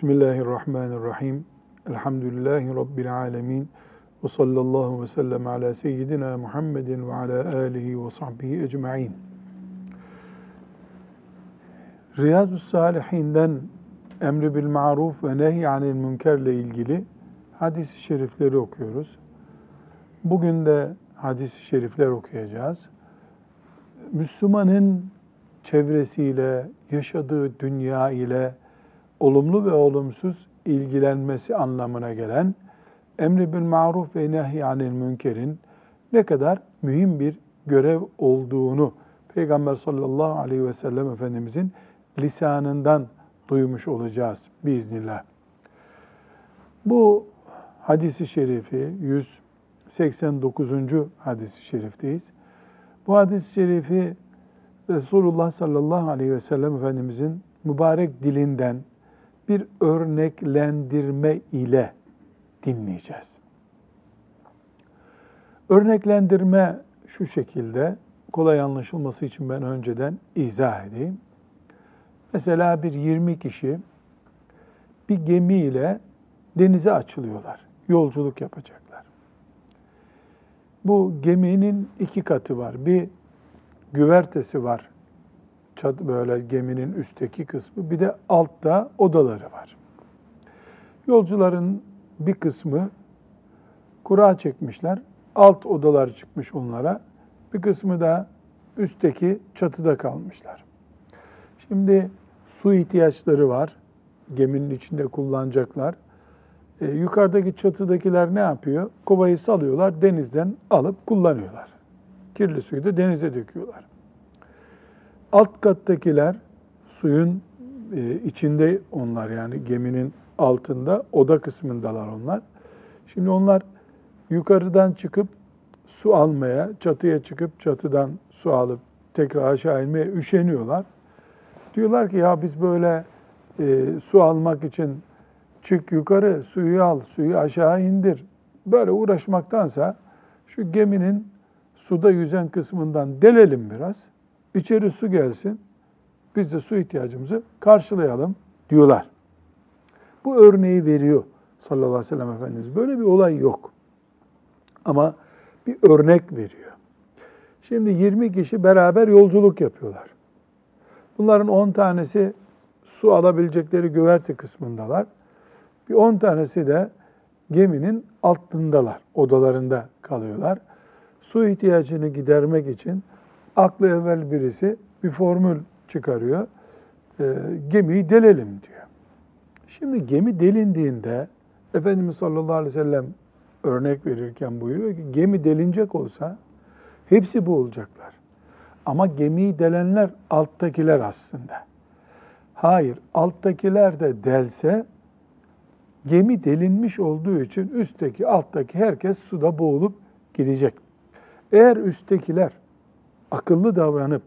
Bismillahirrahmanirrahim. Elhamdülillahi Rabbil alemin. Ve sallallahu ve sellem ala seyyidina Muhammedin ve ala alihi ve sahbihi ecma'in. Riyazu Salihinden emri bil maruf ve nehy anil münkerle ilgili hadis-i şerifleri okuyoruz. Bugün de hadis-i şerifler okuyacağız. Müslümanın çevresiyle, yaşadığı dünya ile olumlu ve olumsuz ilgilenmesi anlamına gelen emri bil maruf ve nehy anil münkerin ne kadar mühim bir görev olduğunu Peygamber sallallahu aleyhi ve sellem Efendimizin lisanından duymuş olacağız biiznillah. Bu hadisi şerifi 189. hadisi şerifteyiz. Bu hadis-i şerifi Resulullah sallallahu aleyhi ve sellem Efendimizin mübarek dilinden bir örneklendirme ile dinleyeceğiz. Örneklendirme şu şekilde, kolay anlaşılması için ben önceden izah edeyim. Mesela bir 20 kişi bir gemiyle denize açılıyorlar. Yolculuk yapacaklar. Bu geminin iki katı var. Bir güvertesi var. Çat böyle geminin üstteki kısmı. Bir de altta odaları var. Yolcuların bir kısmı kura çekmişler. Alt odalar çıkmış onlara. Bir kısmı da üstteki çatıda kalmışlar. Şimdi su ihtiyaçları var. Geminin içinde kullanacaklar. E, yukarıdaki çatıdakiler ne yapıyor? Kovayı salıyorlar, denizden alıp kullanıyorlar. Kirli suyu da denize döküyorlar. Alt kattakiler suyun e, içinde onlar yani geminin altında oda kısmındalar onlar. Şimdi onlar yukarıdan çıkıp su almaya, çatıya çıkıp çatıdan su alıp tekrar aşağı inmeye üşeniyorlar. Diyorlar ki ya biz böyle e, su almak için çık yukarı suyu al, suyu aşağı indir. Böyle uğraşmaktansa şu geminin suda yüzen kısmından delelim biraz. İçeri su gelsin. Biz de su ihtiyacımızı karşılayalım diyorlar. Bu örneği veriyor sallallahu aleyhi ve sellem Efendimiz. Böyle bir olay yok. Ama bir örnek veriyor. Şimdi 20 kişi beraber yolculuk yapıyorlar. Bunların 10 tanesi su alabilecekleri güverte kısmındalar. Bir 10 tanesi de geminin altındalar, odalarında kalıyorlar. Su ihtiyacını gidermek için aklı evvel birisi bir formül çıkarıyor. E, gemiyi delelim diyor. Şimdi gemi delindiğinde Efendimiz sallallahu aleyhi ve sellem örnek verirken buyuruyor ki gemi delinecek olsa hepsi boğulacaklar. Ama gemiyi delenler alttakiler aslında. Hayır, alttakiler de delse gemi delinmiş olduğu için üstteki alttaki herkes suda boğulup gidecek. Eğer üsttekiler akıllı davranıp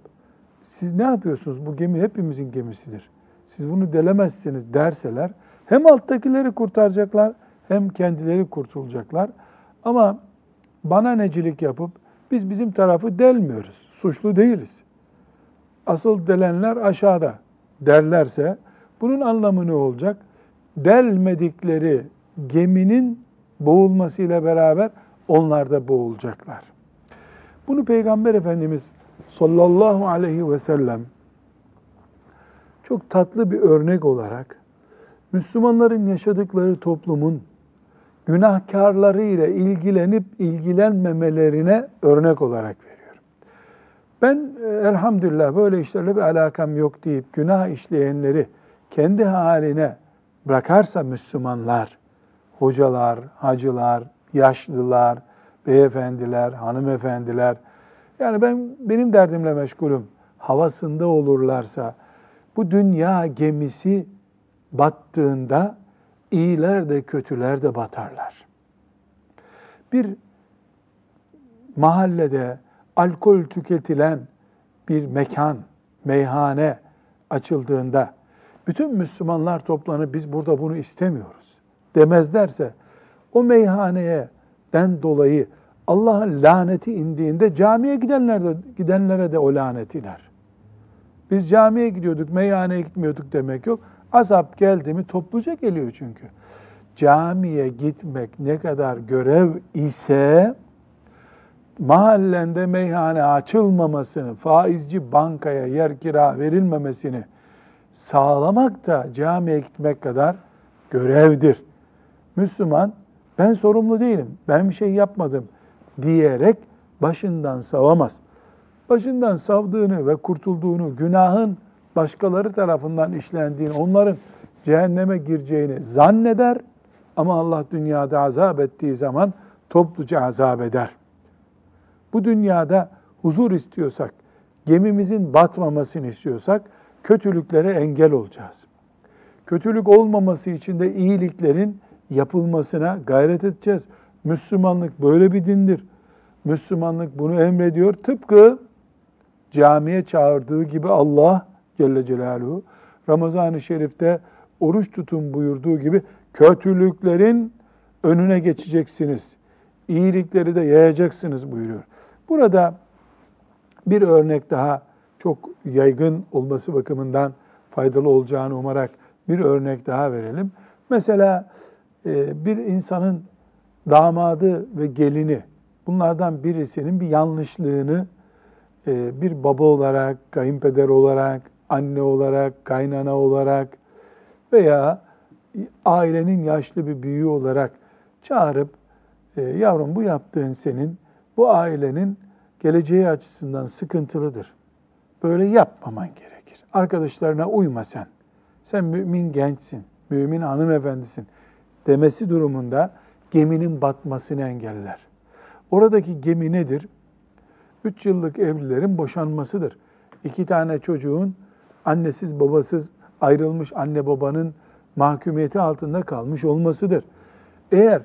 siz ne yapıyorsunuz? Bu gemi hepimizin gemisidir. Siz bunu delemezseniz derseler hem alttakileri kurtaracaklar hem kendileri kurtulacaklar. Ama bana necilik yapıp biz bizim tarafı delmiyoruz. Suçlu değiliz. Asıl delenler aşağıda derlerse bunun anlamı ne olacak? Delmedikleri geminin boğulmasıyla beraber onlar da boğulacaklar. Bunu Peygamber Efendimiz sallallahu aleyhi ve sellem çok tatlı bir örnek olarak Müslümanların yaşadıkları toplumun günahkarları ile ilgilenip ilgilenmemelerine örnek olarak veriyor. Ben e, elhamdülillah böyle işlerle bir alakam yok deyip günah işleyenleri kendi haline bırakarsa Müslümanlar, hocalar, hacılar, yaşlılar, beyefendiler, hanımefendiler, yani ben benim derdimle meşgulüm havasında olurlarsa bu dünya gemisi battığında iyiler de kötüler de batarlar. Bir mahallede alkol tüketilen bir mekan, meyhane açıldığında bütün Müslümanlar toplanıp biz burada bunu istemiyoruz demezlerse o meyhaneye den dolayı Allah'ın laneti indiğinde camiye gidenler de, gidenlere de o lanet iner. Biz camiye gidiyorduk, meyhaneye gitmiyorduk demek yok. Azap geldi mi topluca geliyor çünkü. Camiye gitmek ne kadar görev ise mahallende meyhane açılmamasını, faizci bankaya yer kira verilmemesini sağlamak da camiye gitmek kadar görevdir. Müslüman ben sorumlu değilim, ben bir şey yapmadım diyerek başından savamaz. Başından savdığını ve kurtulduğunu, günahın başkaları tarafından işlendiğini, onların cehenneme gireceğini zanneder ama Allah dünyada azap ettiği zaman topluca azap eder. Bu dünyada huzur istiyorsak, gemimizin batmamasını istiyorsak kötülüklere engel olacağız. Kötülük olmaması için de iyiliklerin yapılmasına gayret edeceğiz. Müslümanlık böyle bir dindir. Müslümanlık bunu emrediyor. Tıpkı camiye çağırdığı gibi Allah Celle Celaluhu Ramazan-ı Şerif'te oruç tutun buyurduğu gibi kötülüklerin önüne geçeceksiniz. İyilikleri de yayacaksınız buyuruyor. Burada bir örnek daha çok yaygın olması bakımından faydalı olacağını umarak bir örnek daha verelim. Mesela bir insanın damadı ve gelini bunlardan birisinin bir yanlışlığını e, bir baba olarak, kayınpeder olarak, anne olarak, kaynana olarak veya ailenin yaşlı bir büyüğü olarak çağırıp e, yavrum bu yaptığın senin bu ailenin geleceği açısından sıkıntılıdır. Böyle yapmaman gerekir. Arkadaşlarına uyma sen. Sen mümin gençsin, mümin hanımefendisin demesi durumunda geminin batmasını engeller. Oradaki gemi nedir? Üç yıllık evlilerin boşanmasıdır. İki tane çocuğun annesiz babasız ayrılmış anne babanın mahkumiyeti altında kalmış olmasıdır. Eğer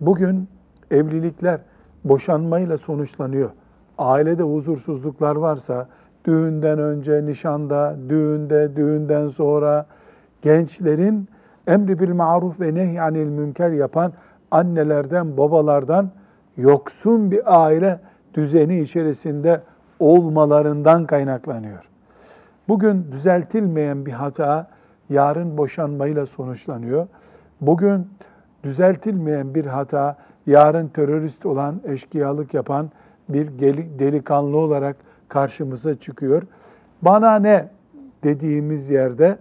bugün evlilikler boşanmayla sonuçlanıyor, ailede huzursuzluklar varsa, düğünden önce, nişanda, düğünde, düğünden sonra gençlerin emri bil maruf ve nehyanil münker yapan annelerden, babalardan yoksun bir aile düzeni içerisinde olmalarından kaynaklanıyor. Bugün düzeltilmeyen bir hata yarın boşanmayla sonuçlanıyor. Bugün düzeltilmeyen bir hata yarın terörist olan, eşkıyalık yapan bir delikanlı olarak karşımıza çıkıyor. Bana ne dediğimiz yerde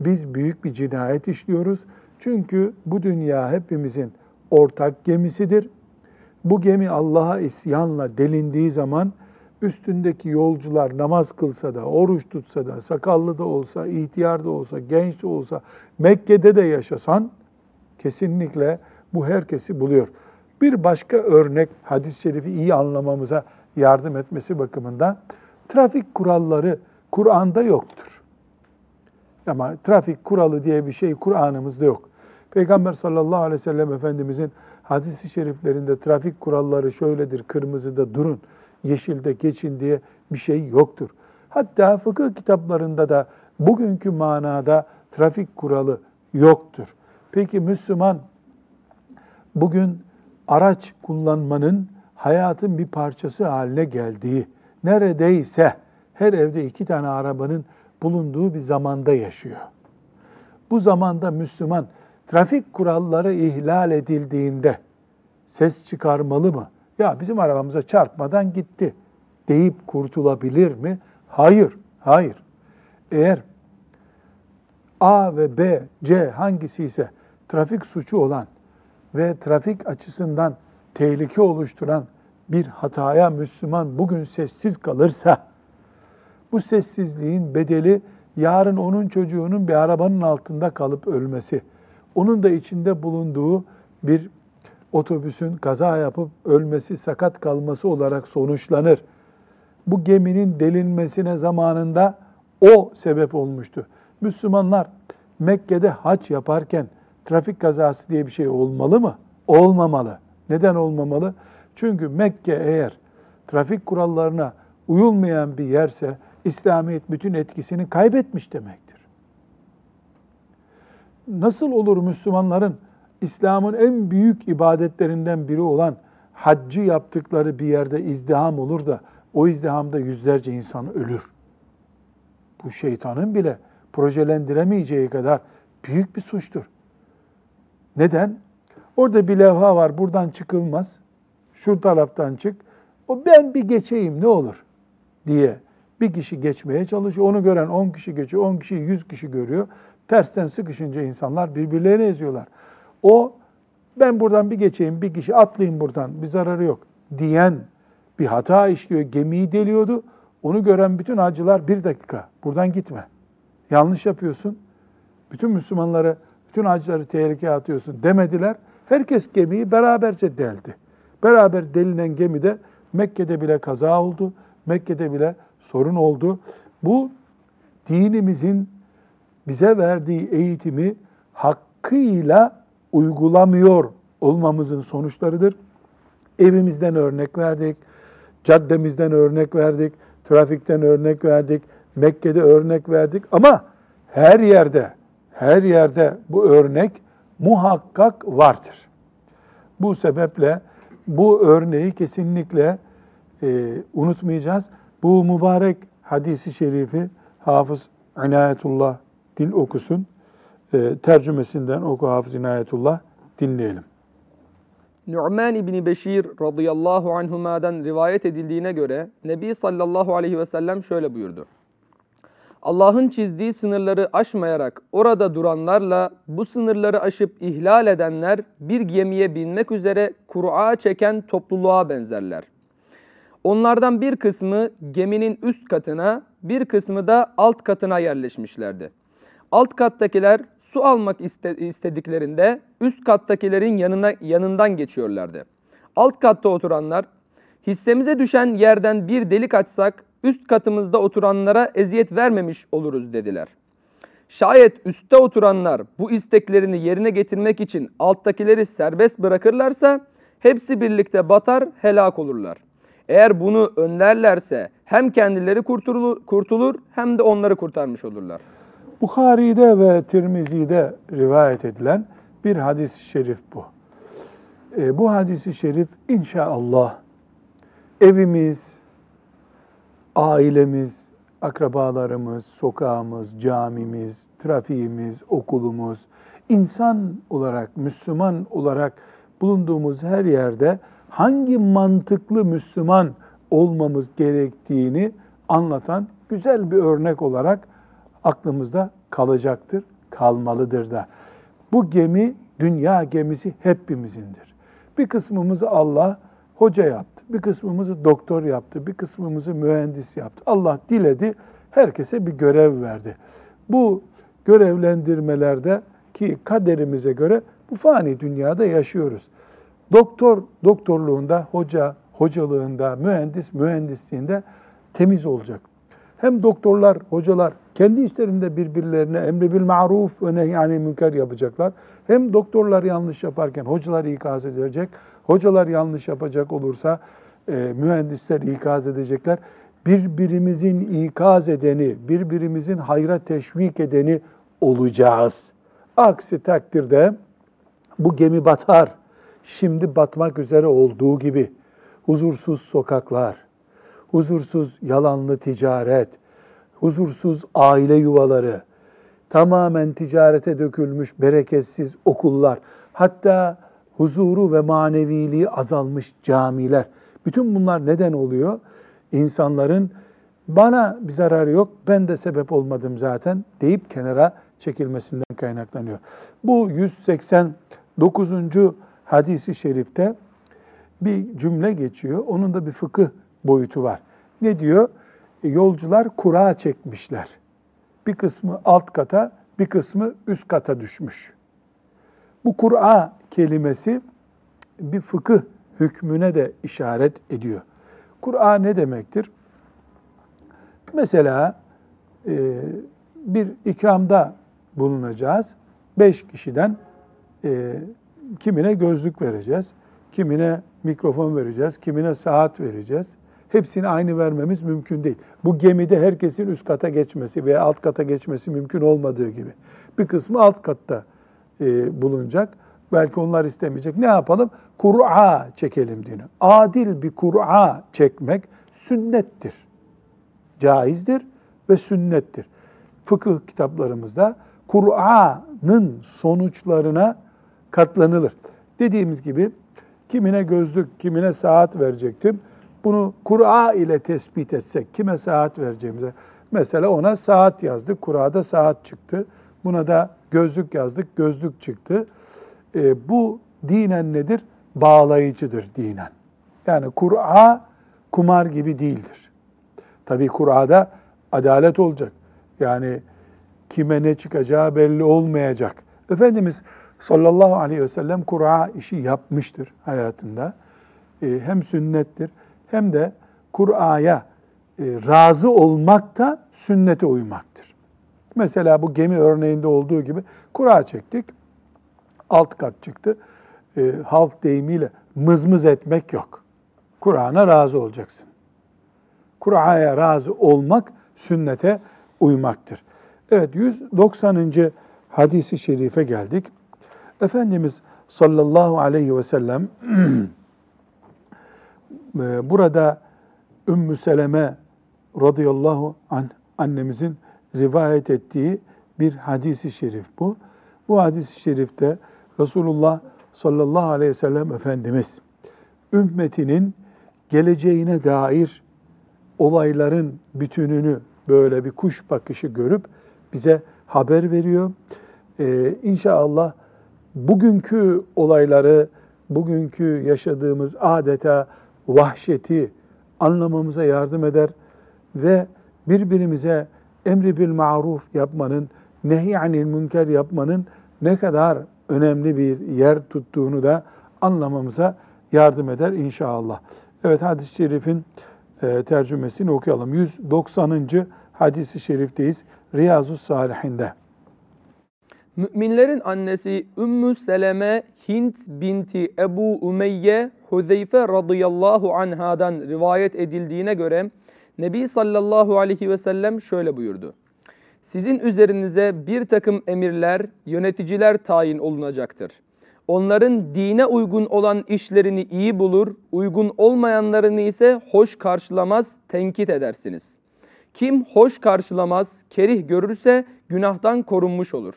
biz büyük bir cinayet işliyoruz. Çünkü bu dünya hepimizin ortak gemisidir. Bu gemi Allah'a isyanla delindiği zaman üstündeki yolcular namaz kılsa da, oruç tutsa da, sakallı da olsa, ihtiyar da olsa, genç de olsa, Mekke'de de yaşasan kesinlikle bu herkesi buluyor. Bir başka örnek hadis-i şerifi iyi anlamamıza yardım etmesi bakımından trafik kuralları Kur'an'da yoktur. Ama trafik kuralı diye bir şey Kur'an'ımızda yok. Peygamber sallallahu aleyhi ve sellem Efendimizin hadisi şeriflerinde trafik kuralları şöyledir, kırmızıda durun, yeşilde geçin diye bir şey yoktur. Hatta fıkıh kitaplarında da bugünkü manada trafik kuralı yoktur. Peki Müslüman bugün araç kullanmanın hayatın bir parçası haline geldiği, neredeyse her evde iki tane arabanın bulunduğu bir zamanda yaşıyor. Bu zamanda Müslüman trafik kuralları ihlal edildiğinde ses çıkarmalı mı? Ya bizim arabamıza çarpmadan gitti deyip kurtulabilir mi? Hayır, hayır. Eğer A ve B, C hangisi ise trafik suçu olan ve trafik açısından tehlike oluşturan bir hataya Müslüman bugün sessiz kalırsa, bu sessizliğin bedeli yarın onun çocuğunun bir arabanın altında kalıp ölmesi, onun da içinde bulunduğu bir otobüsün kaza yapıp ölmesi, sakat kalması olarak sonuçlanır. Bu geminin delinmesine zamanında o sebep olmuştu. Müslümanlar Mekke'de haç yaparken trafik kazası diye bir şey olmalı mı? Olmamalı. Neden olmamalı? Çünkü Mekke eğer trafik kurallarına uyulmayan bir yerse İslamiyet bütün etkisini kaybetmiş demektir. Nasıl olur Müslümanların İslam'ın en büyük ibadetlerinden biri olan haccı yaptıkları bir yerde izdiham olur da o izdihamda yüzlerce insan ölür. Bu şeytanın bile projelendiremeyeceği kadar büyük bir suçtur. Neden? Orada bir levha var, buradan çıkılmaz. Şu taraftan çık. O ben bir geçeyim ne olur diye bir kişi geçmeye çalışıyor. Onu gören 10 kişi geçiyor, 10 kişi 100 kişi görüyor. Tersten sıkışınca insanlar birbirlerini eziyorlar. O ben buradan bir geçeyim, bir kişi atlayayım buradan, bir zararı yok diyen bir hata işliyor. Gemiyi deliyordu. Onu gören bütün hacılar bir dakika buradan gitme. Yanlış yapıyorsun. Bütün Müslümanları, bütün hacıları tehlikeye atıyorsun demediler. Herkes gemiyi beraberce deldi. Beraber delinen gemide Mekke'de bile kaza oldu. Mekke'de bile sorun oldu. Bu dinimizin bize verdiği eğitimi hakkıyla uygulamıyor olmamızın sonuçlarıdır. Evimizden örnek verdik, caddemizden örnek verdik, trafikten örnek verdik, Mekke'de örnek verdik ama her yerde, her yerde bu örnek muhakkak vardır. Bu sebeple bu örneği kesinlikle e, unutmayacağız. Bu mübarek hadisi şerifi Hafız İnayetullah dil okusun. E, tercümesinden oku Hafız İnayetullah dinleyelim. Nu'man İbni Beşir radıyallahu anhuma'dan rivayet edildiğine göre Nebi sallallahu aleyhi ve sellem şöyle buyurdu. Allah'ın çizdiği sınırları aşmayarak orada duranlarla bu sınırları aşıp ihlal edenler bir gemiye binmek üzere Kur'a çeken topluluğa benzerler. Onlardan bir kısmı geminin üst katına, bir kısmı da alt katına yerleşmişlerdi. Alt kattakiler su almak istediklerinde üst kattakilerin yanına yanından geçiyorlardı. Alt katta oturanlar hissemize düşen yerden bir delik açsak üst katımızda oturanlara eziyet vermemiş oluruz dediler. Şayet üstte oturanlar bu isteklerini yerine getirmek için alttakileri serbest bırakırlarsa hepsi birlikte batar, helak olurlar. Eğer bunu önlerlerse hem kendileri kurtulur, kurtulur hem de onları kurtarmış olurlar. Bukhari'de ve Tirmizi'de rivayet edilen bir hadis-i şerif bu. E, bu hadis-i şerif inşallah evimiz, ailemiz, akrabalarımız, sokağımız, camimiz, trafiğimiz, okulumuz, insan olarak, Müslüman olarak bulunduğumuz her yerde hangi mantıklı Müslüman olmamız gerektiğini anlatan güzel bir örnek olarak aklımızda kalacaktır, kalmalıdır da. Bu gemi dünya gemisi hepimizindir. Bir kısmımızı Allah hoca yaptı, bir kısmımızı doktor yaptı, bir kısmımızı mühendis yaptı. Allah diledi, herkese bir görev verdi. Bu görevlendirmelerde ki kaderimize göre bu fani dünyada yaşıyoruz. Doktor doktorluğunda, hoca hocalığında, mühendis mühendisliğinde temiz olacak. Hem doktorlar, hocalar kendi işlerinde birbirlerine emri bil maruf ve nehyani münker yapacaklar. Hem doktorlar yanlış yaparken hocalar ikaz edecek. Hocalar yanlış yapacak olursa e, mühendisler ikaz edecekler. Birbirimizin ikaz edeni, birbirimizin hayra teşvik edeni olacağız. Aksi takdirde bu gemi batar. Şimdi batmak üzere olduğu gibi huzursuz sokaklar, huzursuz yalanlı ticaret, huzursuz aile yuvaları, tamamen ticarete dökülmüş bereketsiz okullar, hatta huzuru ve maneviliği azalmış camiler. Bütün bunlar neden oluyor? İnsanların bana bir zararı yok, ben de sebep olmadım zaten deyip kenara çekilmesinden kaynaklanıyor. Bu 189. hadisi şerifte bir cümle geçiyor. Onun da bir fıkıh boyutu var. Ne diyor? E, yolcular kura çekmişler. Bir kısmı alt kata, bir kısmı üst kata düşmüş. Bu Kur'a kelimesi bir fıkıh hükmüne de işaret ediyor. Kur'a ne demektir? Mesela e, bir ikramda bulunacağız. Beş kişiden e, kimine gözlük vereceğiz, kimine mikrofon vereceğiz, kimine saat vereceğiz. Hepsini aynı vermemiz mümkün değil. Bu gemide herkesin üst kata geçmesi veya alt kata geçmesi mümkün olmadığı gibi. Bir kısmı alt katta e, bulunacak. Belki onlar istemeyecek. Ne yapalım? Kur'a çekelim dini. Adil bir Kur'a çekmek sünnettir. Caizdir ve sünnettir. Fıkıh kitaplarımızda Kur'an'ın sonuçlarına katlanılır. Dediğimiz gibi kimine gözlük, kimine saat verecektim. Bunu Kur'a ile tespit etsek, kime saat vereceğimize. Mesela ona saat yazdık, Kur'a'da saat çıktı. Buna da gözlük yazdık, gözlük çıktı. E, bu dinen nedir? Bağlayıcıdır dinen. Yani Kur'a kumar gibi değildir. Tabii Kur'a'da adalet olacak. Yani kime ne çıkacağı belli olmayacak. Efendimiz sallallahu aleyhi ve sellem Kur'a işi yapmıştır hayatında. E, hem sünnettir hem de Kur'a'ya e, razı olmak da sünnete uymaktır. Mesela bu gemi örneğinde olduğu gibi Kur'a çektik, alt kat çıktı. E, halk deyimiyle mızmız etmek yok. Kur'an'a razı olacaksın. Kur'an'a razı olmak sünnete uymaktır. Evet 190. hadisi şerife geldik. Efendimiz sallallahu aleyhi ve sellem e, burada Ümmü Seleme radıyallahu anh annemizin rivayet ettiği bir hadisi şerif bu. Bu hadisi şerifte Resulullah sallallahu aleyhi ve sellem Efendimiz ümmetinin geleceğine dair olayların bütününü böyle bir kuş bakışı görüp bize haber veriyor. Ee, inşallah bugünkü olayları, bugünkü yaşadığımız adeta vahşeti anlamamıza yardım eder ve birbirimize emri bil maruf yapmanın, nehyanil münker yapmanın ne kadar önemli bir yer tuttuğunu da anlamamıza yardım eder inşallah. Evet hadis-i şerifin e, tercümesini okuyalım. 190. hadisi şerifteyiz. Riyazu Salihinde. Müminlerin annesi Ümmü Seleme Hint binti Ebu Umeyye Huzeyfe radıyallahu anhadan rivayet edildiğine göre Nebi sallallahu aleyhi ve sellem şöyle buyurdu. Sizin üzerinize bir takım emirler, yöneticiler tayin olunacaktır. Onların dine uygun olan işlerini iyi bulur, uygun olmayanlarını ise hoş karşılamaz, tenkit edersiniz. Kim hoş karşılamaz, kerih görürse günahtan korunmuş olur.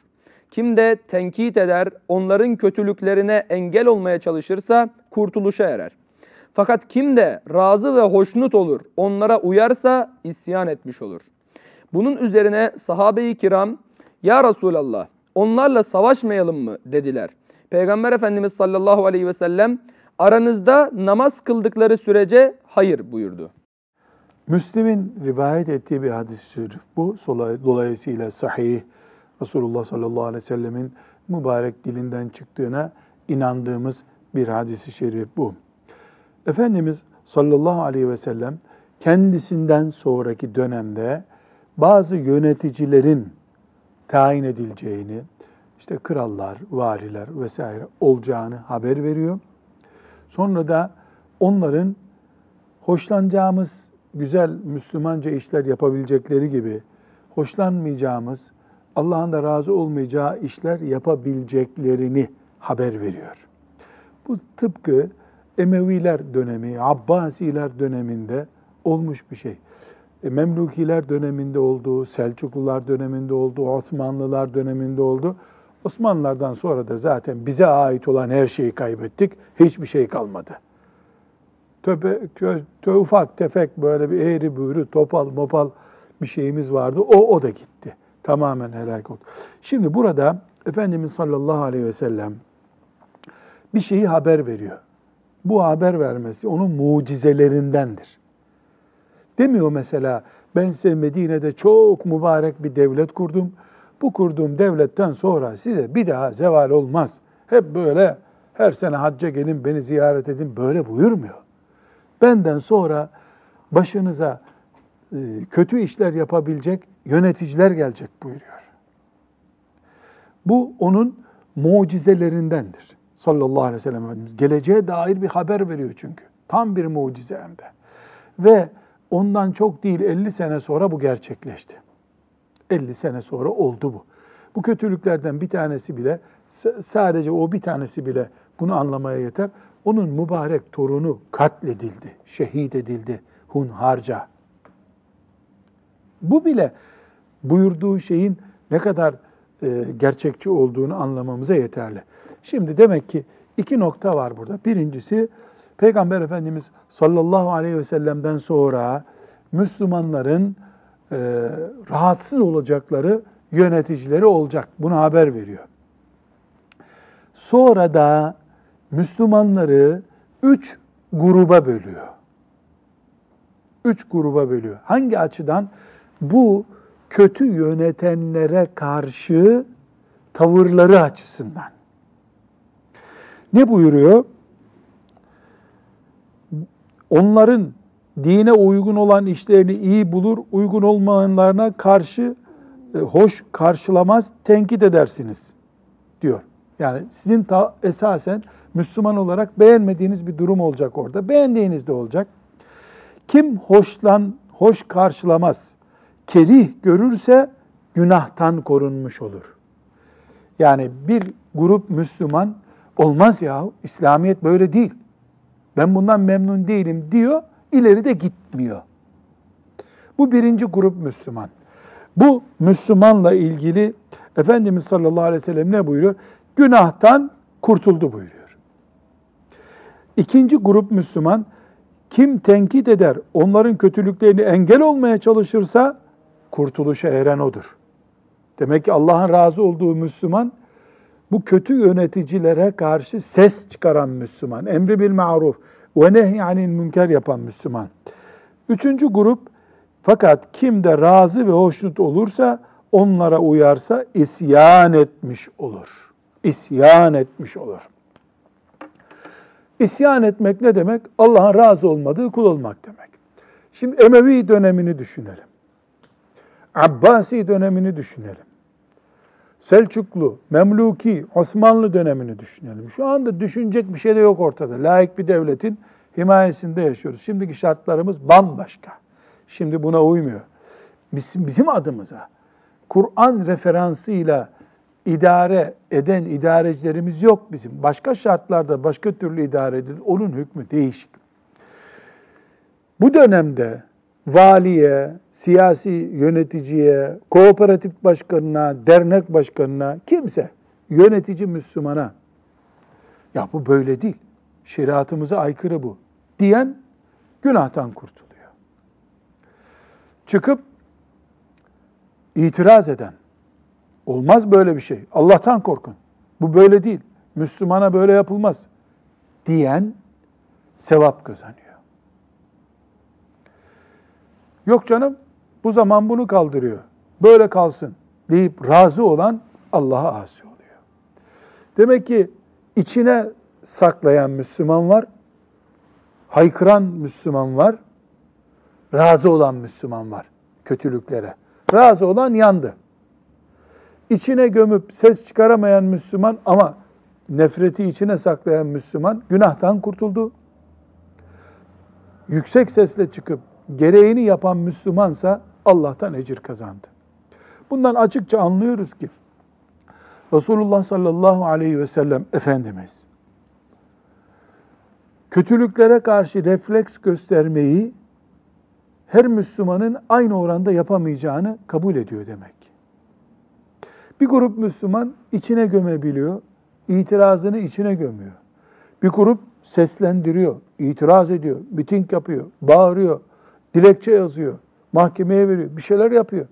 Kim de tenkit eder, onların kötülüklerine engel olmaya çalışırsa kurtuluşa erer. Fakat kim de razı ve hoşnut olur, onlara uyarsa isyan etmiş olur. Bunun üzerine sahabe-i kiram, Ya Resulallah, onlarla savaşmayalım mı dediler. Peygamber Efendimiz sallallahu aleyhi ve sellem, aranızda namaz kıldıkları sürece hayır buyurdu. Müslim'in rivayet ettiği bir hadis-i şerif bu. Dolayısıyla sahih Resulullah sallallahu aleyhi ve sellemin mübarek dilinden çıktığına inandığımız bir hadisi şerif bu. Efendimiz sallallahu aleyhi ve sellem kendisinden sonraki dönemde bazı yöneticilerin tayin edileceğini, işte krallar, variler vesaire olacağını haber veriyor. Sonra da onların hoşlanacağımız güzel Müslümanca işler yapabilecekleri gibi hoşlanmayacağımız, Allah'ın da razı olmayacağı işler yapabileceklerini haber veriyor. Bu tıpkı Emeviler dönemi, Abbasiler döneminde olmuş bir şey. E, Memlukiler döneminde oldu, Selçuklular döneminde oldu, Osmanlılar döneminde oldu. Osmanlılardan sonra da zaten bize ait olan her şeyi kaybettik. Hiçbir şey kalmadı. Töpe, kö, tö, ufak tefek böyle bir eğri büğrü, topal mopal bir şeyimiz vardı. O, o da gitti. Tamamen helak oldu. Şimdi burada Efendimiz sallallahu aleyhi ve sellem bir şeyi haber veriyor. Bu haber vermesi onun mucizelerindendir. Demiyor mesela ben size Medine'de çok mübarek bir devlet kurdum. Bu kurduğum devletten sonra size bir daha zeval olmaz. Hep böyle her sene hacca gelin beni ziyaret edin böyle buyurmuyor. Benden sonra başınıza e, kötü işler yapabilecek yöneticiler gelecek buyuruyor. Bu onun mucizelerindendir. Sallallahu aleyhi ve sellem. Geleceğe dair bir haber veriyor çünkü. Tam bir mucize hem de. Ve ondan çok değil 50 sene sonra bu gerçekleşti. 50 sene sonra oldu bu. Bu kötülüklerden bir tanesi bile sadece o bir tanesi bile bunu anlamaya yeter. Onun mübarek torunu katledildi, şehit edildi hunharca. Bu bile buyurduğu şeyin ne kadar e, gerçekçi olduğunu anlamamıza yeterli. Şimdi demek ki iki nokta var burada. Birincisi Peygamber Efendimiz sallallahu aleyhi ve sellem'den sonra Müslümanların e, rahatsız olacakları yöneticileri olacak. Bunu haber veriyor. Sonra da Müslümanları üç gruba bölüyor. Üç gruba bölüyor. Hangi açıdan? Bu kötü yönetenlere karşı tavırları açısından. Ne buyuruyor? Onların dine uygun olan işlerini iyi bulur, uygun olmayanlarına karşı e, hoş karşılamaz, tenkit edersiniz diyor. Yani sizin ta, esasen Müslüman olarak beğenmediğiniz bir durum olacak orada. Beğendiğiniz de olacak. Kim hoşlan, hoş karşılamaz, kerih görürse günahtan korunmuş olur. Yani bir grup Müslüman olmaz ya İslamiyet böyle değil. Ben bundan memnun değilim diyor, ileri de gitmiyor. Bu birinci grup Müslüman. Bu Müslümanla ilgili Efendimiz sallallahu aleyhi ve sellem ne buyuruyor? Günahtan kurtuldu buyuruyor. İkinci grup Müslüman, kim tenkit eder, onların kötülüklerini engel olmaya çalışırsa kurtuluşa eren odur. Demek ki Allah'ın razı olduğu Müslüman, bu kötü yöneticilere karşı ses çıkaran Müslüman, emri bil maruf ve nehyanil münker yapan Müslüman. Üçüncü grup, fakat kim de razı ve hoşnut olursa, onlara uyarsa isyan etmiş olur. İsyan etmiş olur. İsyan etmek ne demek? Allah'ın razı olmadığı kul olmak demek. Şimdi Emevi dönemini düşünelim. Abbasi dönemini düşünelim. Selçuklu, Memluki, Osmanlı dönemini düşünelim. Şu anda düşünecek bir şey de yok ortada. Layık bir devletin himayesinde yaşıyoruz. Şimdiki şartlarımız bambaşka. Şimdi buna uymuyor. Bizim, bizim adımıza Kur'an referansıyla idare eden idarecilerimiz yok bizim. Başka şartlarda başka türlü idare edilir. Onun hükmü değişik. Bu dönemde valiye, siyasi yöneticiye, kooperatif başkanına, dernek başkanına, kimse yönetici Müslümana ya bu böyle değil, şeriatımıza aykırı bu diyen günahtan kurtuluyor. Çıkıp itiraz eden, olmaz böyle bir şey, Allah'tan korkun, bu böyle değil, Müslümana böyle yapılmaz diyen sevap kazanıyor. Yok canım bu zaman bunu kaldırıyor. Böyle kalsın deyip razı olan Allah'a asi oluyor. Demek ki içine saklayan Müslüman var, haykıran Müslüman var, razı olan Müslüman var kötülüklere. Razı olan yandı. İçine gömüp ses çıkaramayan Müslüman ama nefreti içine saklayan Müslüman günahtan kurtuldu. Yüksek sesle çıkıp gereğini yapan Müslümansa Allah'tan ecir kazandı. Bundan açıkça anlıyoruz ki Resulullah sallallahu aleyhi ve sellem Efendimiz kötülüklere karşı refleks göstermeyi her Müslümanın aynı oranda yapamayacağını kabul ediyor demek. Bir grup Müslüman içine gömebiliyor, itirazını içine gömüyor. Bir grup seslendiriyor, itiraz ediyor, miting yapıyor, bağırıyor, dilekçe yazıyor, mahkemeye veriyor, bir şeyler yapıyor.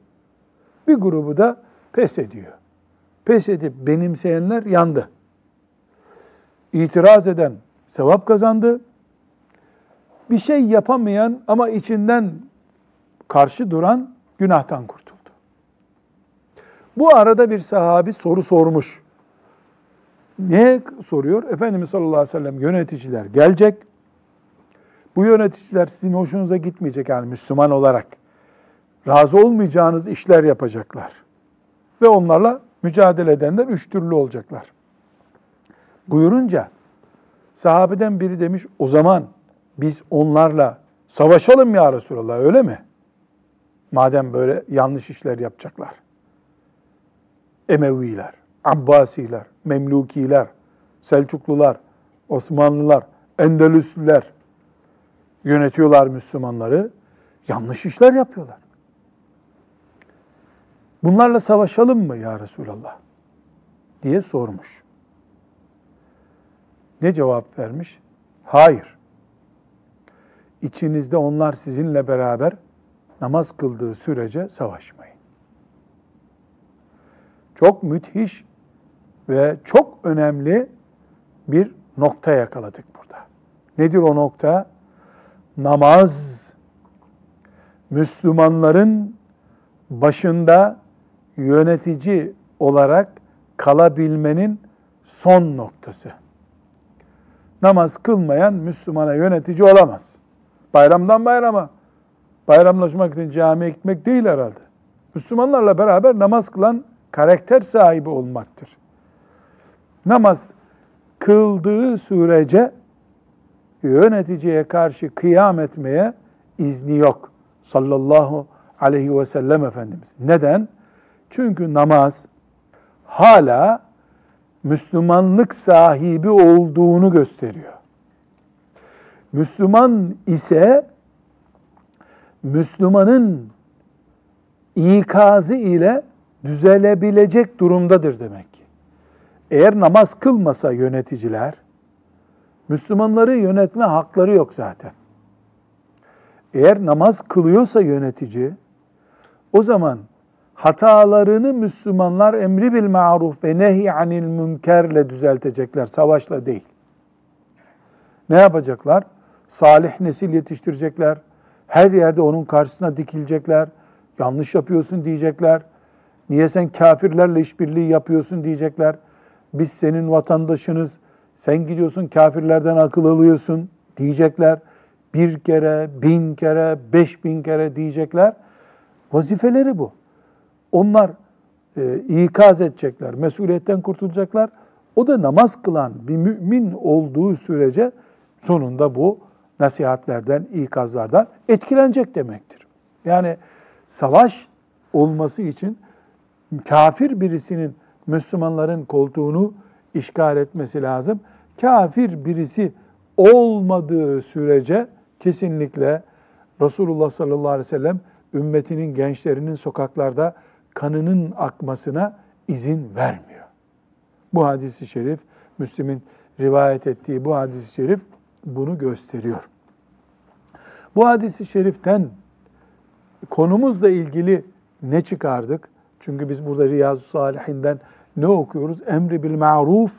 Bir grubu da pes ediyor. Pes edip benimseyenler yandı. İtiraz eden sevap kazandı. Bir şey yapamayan ama içinden karşı duran günahtan kurtuldu. Bu arada bir sahabi soru sormuş. Ne soruyor? Efendimiz sallallahu aleyhi ve sellem yöneticiler gelecek. Bu yöneticiler sizin hoşunuza gitmeyecek yani Müslüman olarak. Razı olmayacağınız işler yapacaklar. Ve onlarla mücadele edenler üç türlü olacaklar. Buyurunca sahabeden biri demiş o zaman biz onlarla savaşalım ya Resulallah öyle mi? Madem böyle yanlış işler yapacaklar. Emeviler, Abbasiler, Memlukiler, Selçuklular, Osmanlılar, Endülüslüler yönetiyorlar Müslümanları. Yanlış işler yapıyorlar. Bunlarla savaşalım mı ya Resulallah? diye sormuş. Ne cevap vermiş? Hayır. İçinizde onlar sizinle beraber namaz kıldığı sürece savaşmayın. Çok müthiş ve çok önemli bir nokta yakaladık burada. Nedir o nokta? Namaz Müslümanların başında yönetici olarak kalabilmenin son noktası. Namaz kılmayan Müslümana yönetici olamaz. Bayramdan bayrama bayramlaşmak için camiye gitmek değil herhalde. Müslümanlarla beraber namaz kılan karakter sahibi olmaktır. Namaz kıldığı sürece yöneticiye karşı kıyam etmeye izni yok. Sallallahu aleyhi ve sellem Efendimiz. Neden? Çünkü namaz hala Müslümanlık sahibi olduğunu gösteriyor. Müslüman ise Müslümanın ikazı ile düzelebilecek durumdadır demek ki. Eğer namaz kılmasa yöneticiler, Müslümanları yönetme hakları yok zaten. Eğer namaz kılıyorsa yönetici, o zaman hatalarını Müslümanlar emri bil maruf ve nehy anil münkerle düzeltecekler, savaşla değil. Ne yapacaklar? Salih nesil yetiştirecekler. Her yerde onun karşısına dikilecekler. Yanlış yapıyorsun diyecekler. Niye sen kafirlerle işbirliği yapıyorsun diyecekler. Biz senin vatandaşınız. Sen gidiyorsun kafirlerden akıl alıyorsun diyecekler. Bir kere, bin kere, beş bin kere diyecekler. Vazifeleri bu. Onlar e, ikaz edecekler, mesuliyetten kurtulacaklar. O da namaz kılan bir mümin olduğu sürece sonunda bu nasihatlerden, ikazlardan etkilenecek demektir. Yani savaş olması için kafir birisinin Müslümanların koltuğunu işgal etmesi lazım. Kafir birisi olmadığı sürece kesinlikle Resulullah sallallahu aleyhi ve sellem ümmetinin gençlerinin sokaklarda kanının akmasına izin vermiyor. Bu hadisi şerif, Müslim'in rivayet ettiği bu hadisi şerif bunu gösteriyor. Bu hadisi şeriften konumuzla ilgili ne çıkardık? Çünkü biz burada Riyazu Salihinden ne okuyoruz? Emri bil ma'ruf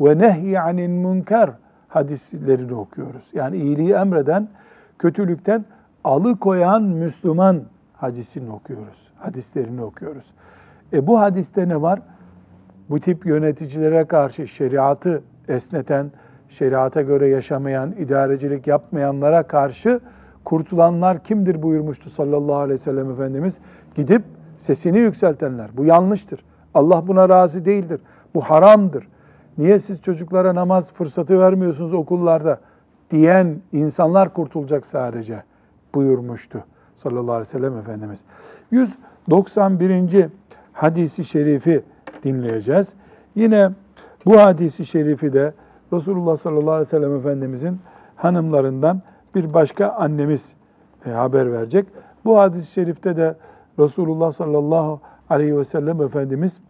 ve nehy anil münker hadislerini okuyoruz. Yani iyiliği emreden, kötülükten alıkoyan Müslüman hadisini okuyoruz. Hadislerini okuyoruz. E bu hadiste ne var? Bu tip yöneticilere karşı şeriatı esneten, şeriata göre yaşamayan, idarecilik yapmayanlara karşı kurtulanlar kimdir buyurmuştu sallallahu aleyhi ve sellem Efendimiz? Gidip sesini yükseltenler. Bu yanlıştır. Allah buna razı değildir. Bu haramdır. Niye siz çocuklara namaz fırsatı vermiyorsunuz okullarda diyen insanlar kurtulacak sadece buyurmuştu sallallahu aleyhi ve sellem Efendimiz. 191. hadisi şerifi dinleyeceğiz. Yine bu hadisi şerifi de Resulullah sallallahu aleyhi ve sellem Efendimizin hanımlarından bir başka annemiz e, haber verecek. Bu hadis-i şerifte de Resulullah sallallahu aleyhi ve sellem Efendimiz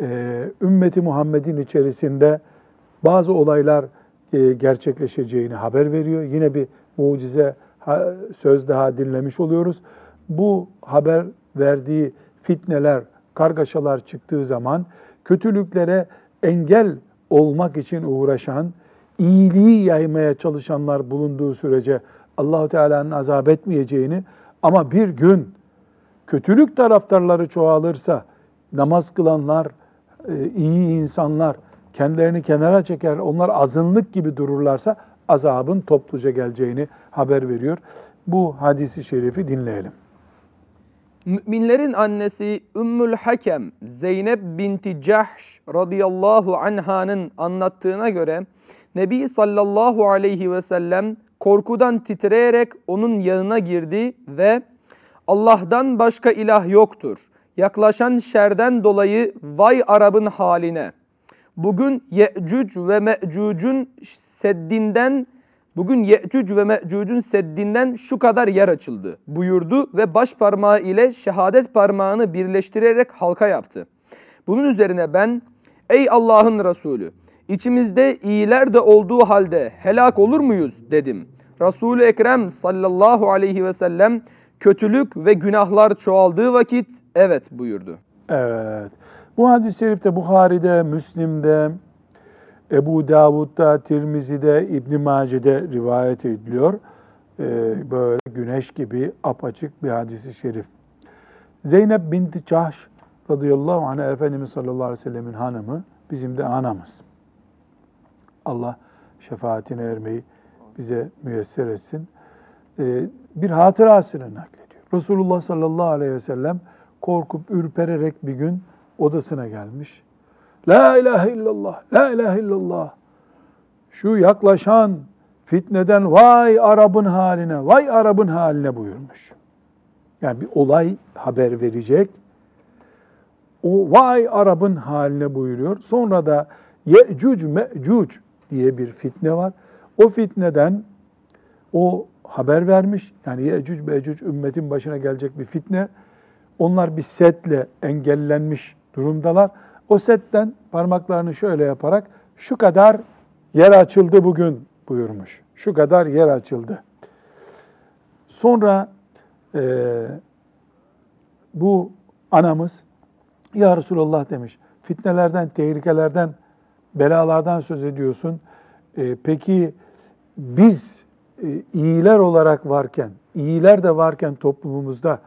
e, ümmeti Muhammed'in içerisinde bazı olaylar e, gerçekleşeceğini haber veriyor. Yine bir mucize söz daha dinlemiş oluyoruz. Bu haber verdiği fitneler, kargaşalar çıktığı zaman kötülüklere engel olmak için uğraşan, iyiliği yaymaya çalışanlar bulunduğu sürece Allahu Teala'nın azap etmeyeceğini ama bir gün kötülük taraftarları çoğalırsa namaz kılanlar, e, iyi insanlar kendilerini kenara çeker, onlar azınlık gibi dururlarsa azabın topluca geleceğini haber veriyor. Bu hadisi şerifi dinleyelim. Müminlerin annesi Ümmül Hakem Zeynep binti Cahş radıyallahu anhanın anlattığına göre Nebi sallallahu aleyhi ve sellem korkudan titreyerek onun yanına girdi ve Allah'tan başka ilah yoktur. Yaklaşan şerden dolayı vay Arap'ın haline. Bugün Ye'cüc ve Me'cüc'ün seddinden Bugün Ye'cüc ve Me'cüc'ün seddinden şu kadar yer açıldı buyurdu ve baş parmağı ile şehadet parmağını birleştirerek halka yaptı. Bunun üzerine ben ey Allah'ın Resulü içimizde iyiler de olduğu halde helak olur muyuz dedim. Resul-i Ekrem sallallahu aleyhi ve sellem kötülük ve günahlar çoğaldığı vakit evet buyurdu. Evet. Bu hadis-i şerifte Bukhari'de, Müslim'de, Ebu Davud'da, Tirmizi'de, İbn Mace'de rivayet ediliyor. Ee, böyle güneş gibi apaçık bir hadisi şerif. Zeynep binti Cahş radıyallahu anh Efendimiz sallallahu aleyhi ve sellemin hanımı bizim de anamız. Allah şefaatine ermeyi bize müyesser etsin. Ee, bir hatırasını naklediyor. Resulullah sallallahu aleyhi ve sellem korkup ürpererek bir gün odasına gelmiş. La ilahe illallah, la ilahe illallah. Şu yaklaşan fitneden vay Arap'ın haline, vay Arap'ın haline buyurmuş. Yani bir olay haber verecek. O vay Arap'ın haline buyuruyor. Sonra da Ye'cuc Me'cuc diye bir fitne var. O fitneden o haber vermiş. Yani Ye'cuc Me'cuc ümmetin başına gelecek bir fitne. Onlar bir setle engellenmiş durumdalar. O setten parmaklarını şöyle yaparak şu kadar yer açıldı bugün buyurmuş. Şu kadar yer açıldı. Sonra e, bu anamız ya Resulallah demiş. Fitnelerden, tehlikelerden, belalardan söz ediyorsun. E, peki biz iyiler olarak varken, iyiler de varken toplumumuzda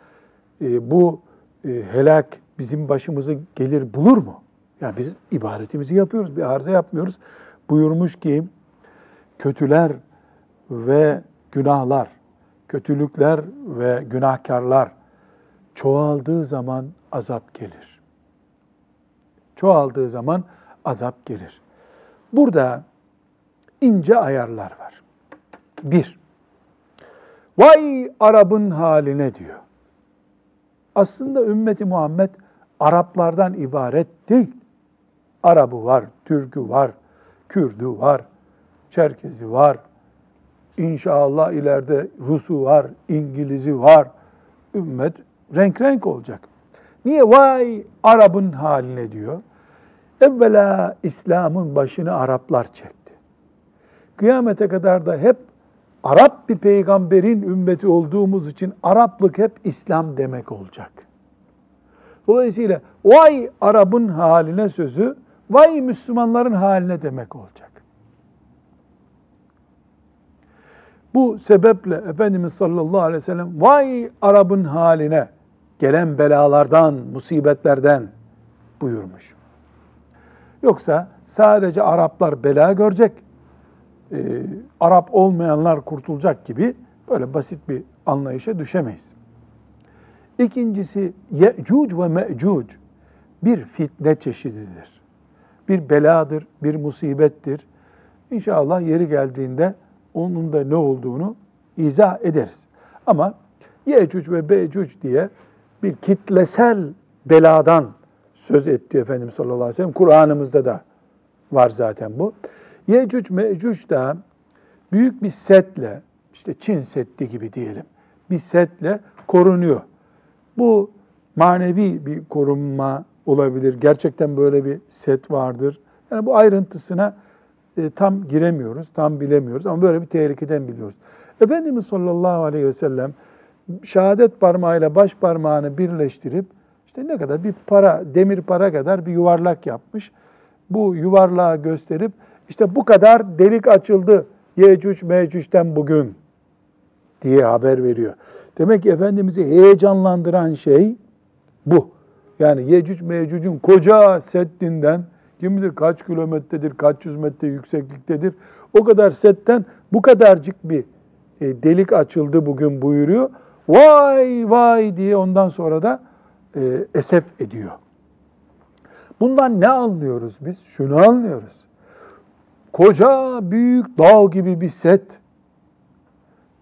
e, bu e, helak bizim başımızı gelir bulur mu? Yani biz ibadetimizi yapıyoruz, bir arıza yapmıyoruz. Buyurmuş ki kötüler ve günahlar, kötülükler ve günahkarlar çoğaldığı zaman azap gelir. Çoğaldığı zaman azap gelir. Burada ince ayarlar var. Bir, vay Arap'ın haline diyor. Aslında ümmeti Muhammed Araplardan ibaret değil. Arabı var, Türk'ü var, Kürdü var, Çerkezi var. İnşallah ileride Rus'u var, İngiliz'i var. Ümmet renk renk olacak. Niye vay Arap'ın haline diyor? Evvela İslam'ın başını Araplar çekti. Kıyamete kadar da hep Arap bir peygamberin ümmeti olduğumuz için Araplık hep İslam demek olacak. Dolayısıyla vay Arap'ın haline sözü vay Müslümanların haline demek olacak. Bu sebeple Efendimiz sallallahu aleyhi ve sellem vay Arap'ın haline gelen belalardan, musibetlerden buyurmuş. Yoksa sadece Araplar bela görecek, e, Arap olmayanlar kurtulacak gibi böyle basit bir anlayışa düşemeyiz. İkincisi Ye'cuc ve Me'cuc bir fitne çeşididir. Bir beladır, bir musibettir. İnşallah yeri geldiğinde onun da ne olduğunu izah ederiz. Ama Ye'cuc ve Be'cuc diye bir kitlesel beladan söz etti Efendimiz sallallahu aleyhi ve sellem. Kur'an'ımızda da var zaten bu. Yecüc Mecüc da büyük bir setle, işte Çin Seddi gibi diyelim, bir setle korunuyor. Bu manevi bir korunma olabilir. Gerçekten böyle bir set vardır. Yani bu ayrıntısına e, tam giremiyoruz, tam bilemiyoruz ama böyle bir tehlikeden biliyoruz. Efendimiz sallallahu aleyhi ve sellem şehadet parmağıyla baş parmağını birleştirip işte ne kadar bir para, demir para kadar bir yuvarlak yapmış. Bu yuvarlağı gösterip işte bu kadar delik açıldı Yecüc Mecüc'ten bugün diye haber veriyor. Demek ki Efendimiz'i heyecanlandıran şey bu. Yani Yecüc Mecüc'ün koca seddinden kim bilir kaç kilometredir, kaç yüz metre yüksekliktedir. O kadar setten bu kadarcık bir e, delik açıldı bugün buyuruyor. Vay vay diye ondan sonra da e, esef ediyor. Bundan ne anlıyoruz biz? Şunu anlıyoruz. Koca büyük dağ gibi bir set.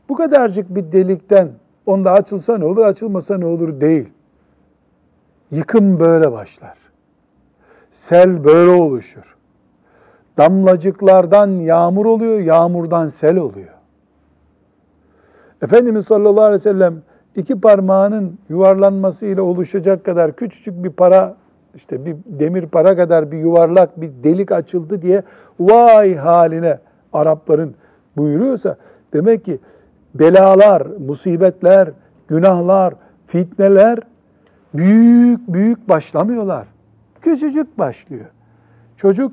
Bu kadarcık bir delikten onda açılsa ne olur, açılmasa ne olur değil. Yıkım böyle başlar. Sel böyle oluşur. Damlacıklardan yağmur oluyor, yağmurdan sel oluyor. Efendimiz sallallahu aleyhi ve sellem iki parmağının yuvarlanmasıyla oluşacak kadar küçücük bir para işte bir demir para kadar bir yuvarlak bir delik açıldı diye vay haline Arapların buyuruyorsa demek ki belalar, musibetler, günahlar, fitneler büyük büyük başlamıyorlar. Küçücük başlıyor. Çocuk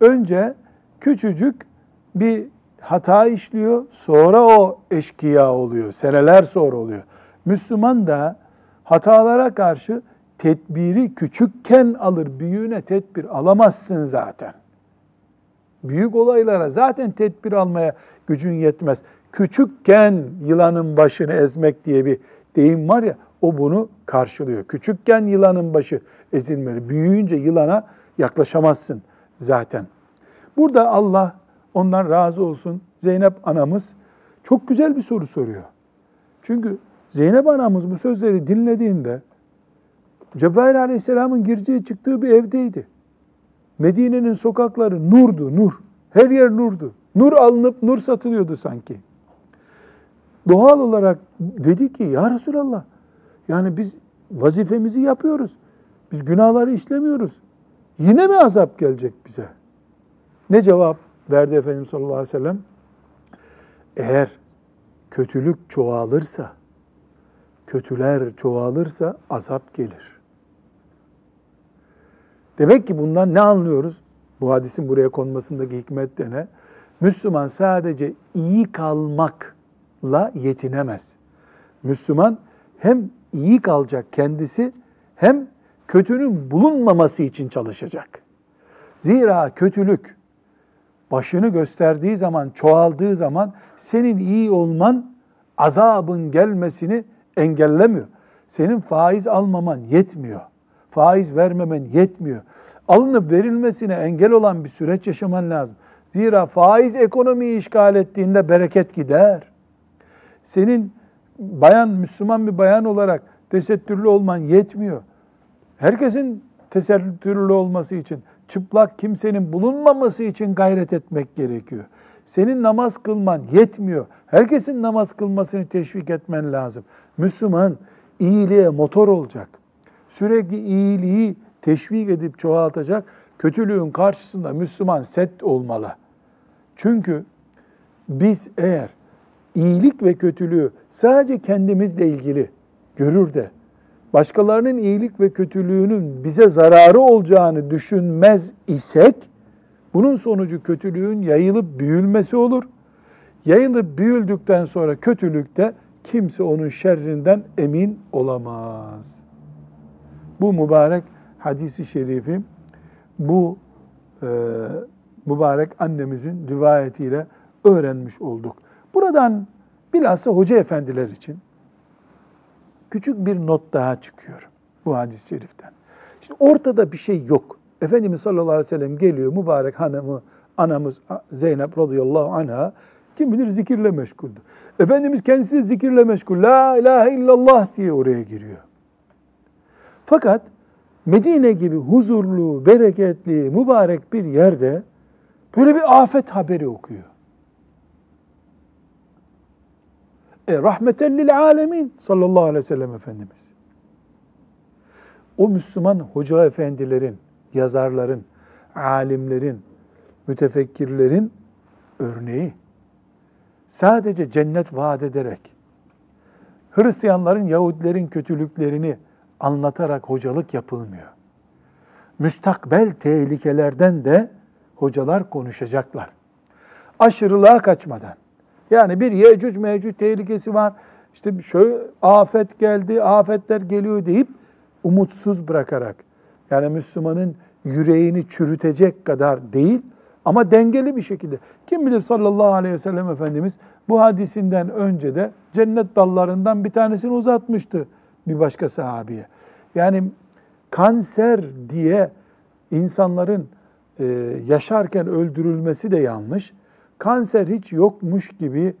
önce küçücük bir hata işliyor, sonra o eşkıya oluyor. Seneler sonra oluyor. Müslüman da hatalara karşı tedbiri küçükken alır, büyüğüne tedbir alamazsın zaten. Büyük olaylara zaten tedbir almaya gücün yetmez. Küçükken yılanın başını ezmek diye bir deyim var ya, o bunu karşılıyor. Küçükken yılanın başı ezilmeli. Büyüyünce yılana yaklaşamazsın zaten. Burada Allah ondan razı olsun Zeynep anamız çok güzel bir soru soruyor. Çünkü Zeynep anamız bu sözleri dinlediğinde Cebrail aleyhisselamın gireceği çıktığı bir evdeydi. Medine'nin sokakları nurdu, nur. Her yer nurdu. Nur alınıp nur satılıyordu sanki. Doğal olarak dedi ki ya Resulallah yani biz vazifemizi yapıyoruz. Biz günahları işlemiyoruz. Yine mi azap gelecek bize? Ne cevap verdi Efendimiz sallallahu aleyhi ve sellem? Eğer kötülük çoğalırsa, kötüler çoğalırsa azap gelir. Demek ki bundan ne anlıyoruz? Bu hadisin buraya konmasındaki hikmet de ne? Müslüman sadece iyi kalmakla yetinemez. Müslüman hem iyi kalacak kendisi hem kötünün bulunmaması için çalışacak. Zira kötülük başını gösterdiği zaman, çoğaldığı zaman senin iyi olman azabın gelmesini engellemiyor. Senin faiz almaman yetmiyor. Faiz vermemen yetmiyor. Alınıp verilmesine engel olan bir süreç yaşaman lazım. Zira faiz ekonomiyi işgal ettiğinde bereket gider. Senin bayan, Müslüman bir bayan olarak tesettürlü olman yetmiyor. Herkesin tesettürlü olması için, çıplak kimsenin bulunmaması için gayret etmek gerekiyor. Senin namaz kılman yetmiyor. Herkesin namaz kılmasını teşvik etmen lazım. Müslüman iyiliğe motor olacak. Sürekli iyiliği teşvik edip çoğaltacak. Kötülüğün karşısında Müslüman set olmalı. Çünkü biz eğer iyilik ve kötülüğü sadece kendimizle ilgili görür de başkalarının iyilik ve kötülüğünün bize zararı olacağını düşünmez isek bunun sonucu kötülüğün yayılıp büyülmesi olur. Yayılıp büyüldükten sonra kötülükte kimse onun şerrinden emin olamaz. Bu mübarek hadisi şerifi bu e, mübarek annemizin rivayetiyle öğrenmiş olduk. Buradan bilhassa hoca efendiler için küçük bir not daha çıkıyor bu hadis-i şeriften. Şimdi ortada bir şey yok. Efendimiz sallallahu aleyhi ve sellem geliyor mübarek hanımı, anamız Zeynep radıyallahu anha kim bilir zikirle meşguldü. Efendimiz kendisi de zikirle meşgul. La ilahe illallah diye oraya giriyor. Fakat Medine gibi huzurlu, bereketli, mübarek bir yerde böyle bir afet haberi okuyor. E, rahmeten lil alemin sallallahu aleyhi ve sellem Efendimiz. O Müslüman hoca efendilerin, yazarların, alimlerin, mütefekkirlerin örneği. Sadece cennet vaat ederek, Hristiyanların, Yahudilerin kötülüklerini anlatarak hocalık yapılmıyor. Müstakbel tehlikelerden de hocalar konuşacaklar. Aşırılığa kaçmadan. Yani bir Yecüc Mecüc tehlikesi var. İşte şöyle afet geldi, afetler geliyor deyip umutsuz bırakarak. Yani Müslümanın yüreğini çürütecek kadar değil ama dengeli bir şekilde. Kim bilir sallallahu aleyhi ve sellem Efendimiz bu hadisinden önce de cennet dallarından bir tanesini uzatmıştı bir başka sahabiye. Yani kanser diye insanların e, yaşarken öldürülmesi de yanlış. Kanser hiç yokmuş gibi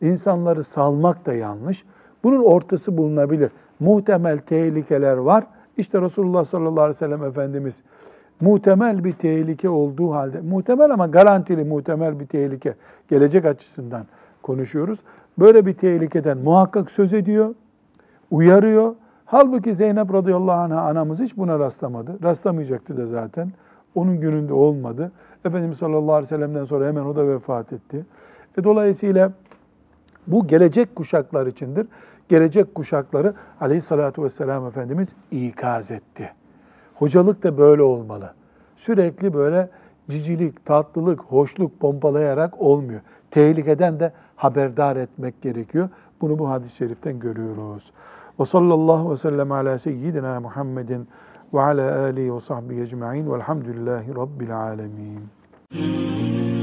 insanları salmak da yanlış. Bunun ortası bulunabilir. Muhtemel tehlikeler var. İşte Resulullah sallallahu aleyhi ve sellem Efendimiz muhtemel bir tehlike olduğu halde, muhtemel ama garantili muhtemel bir tehlike, gelecek açısından konuşuyoruz. böyle bir tehlikeden muhakkak söz ediyor, uyarıyor. Halbuki Zeynep radıyallahu anh'a anamız hiç buna rastlamadı. Rastlamayacaktı da zaten. Onun gününde olmadı. Efendimiz sallallahu aleyhi ve sellem'den sonra hemen o da vefat etti. E dolayısıyla bu gelecek kuşaklar içindir. Gelecek kuşakları aleyhissalatü vesselam Efendimiz ikaz etti. Hocalık da böyle olmalı. Sürekli böyle cicilik, tatlılık, hoşluk pompalayarak olmuyor. Tehlikeden de haberdar etmek gerekiyor. Bunu bu hadis-i şeriften görüyoruz. Ve sallallahu ve sellem ala seyyidina Muhammedin ve ala alihi ve sahbihi ecma'in velhamdülillahi rabbil alemin.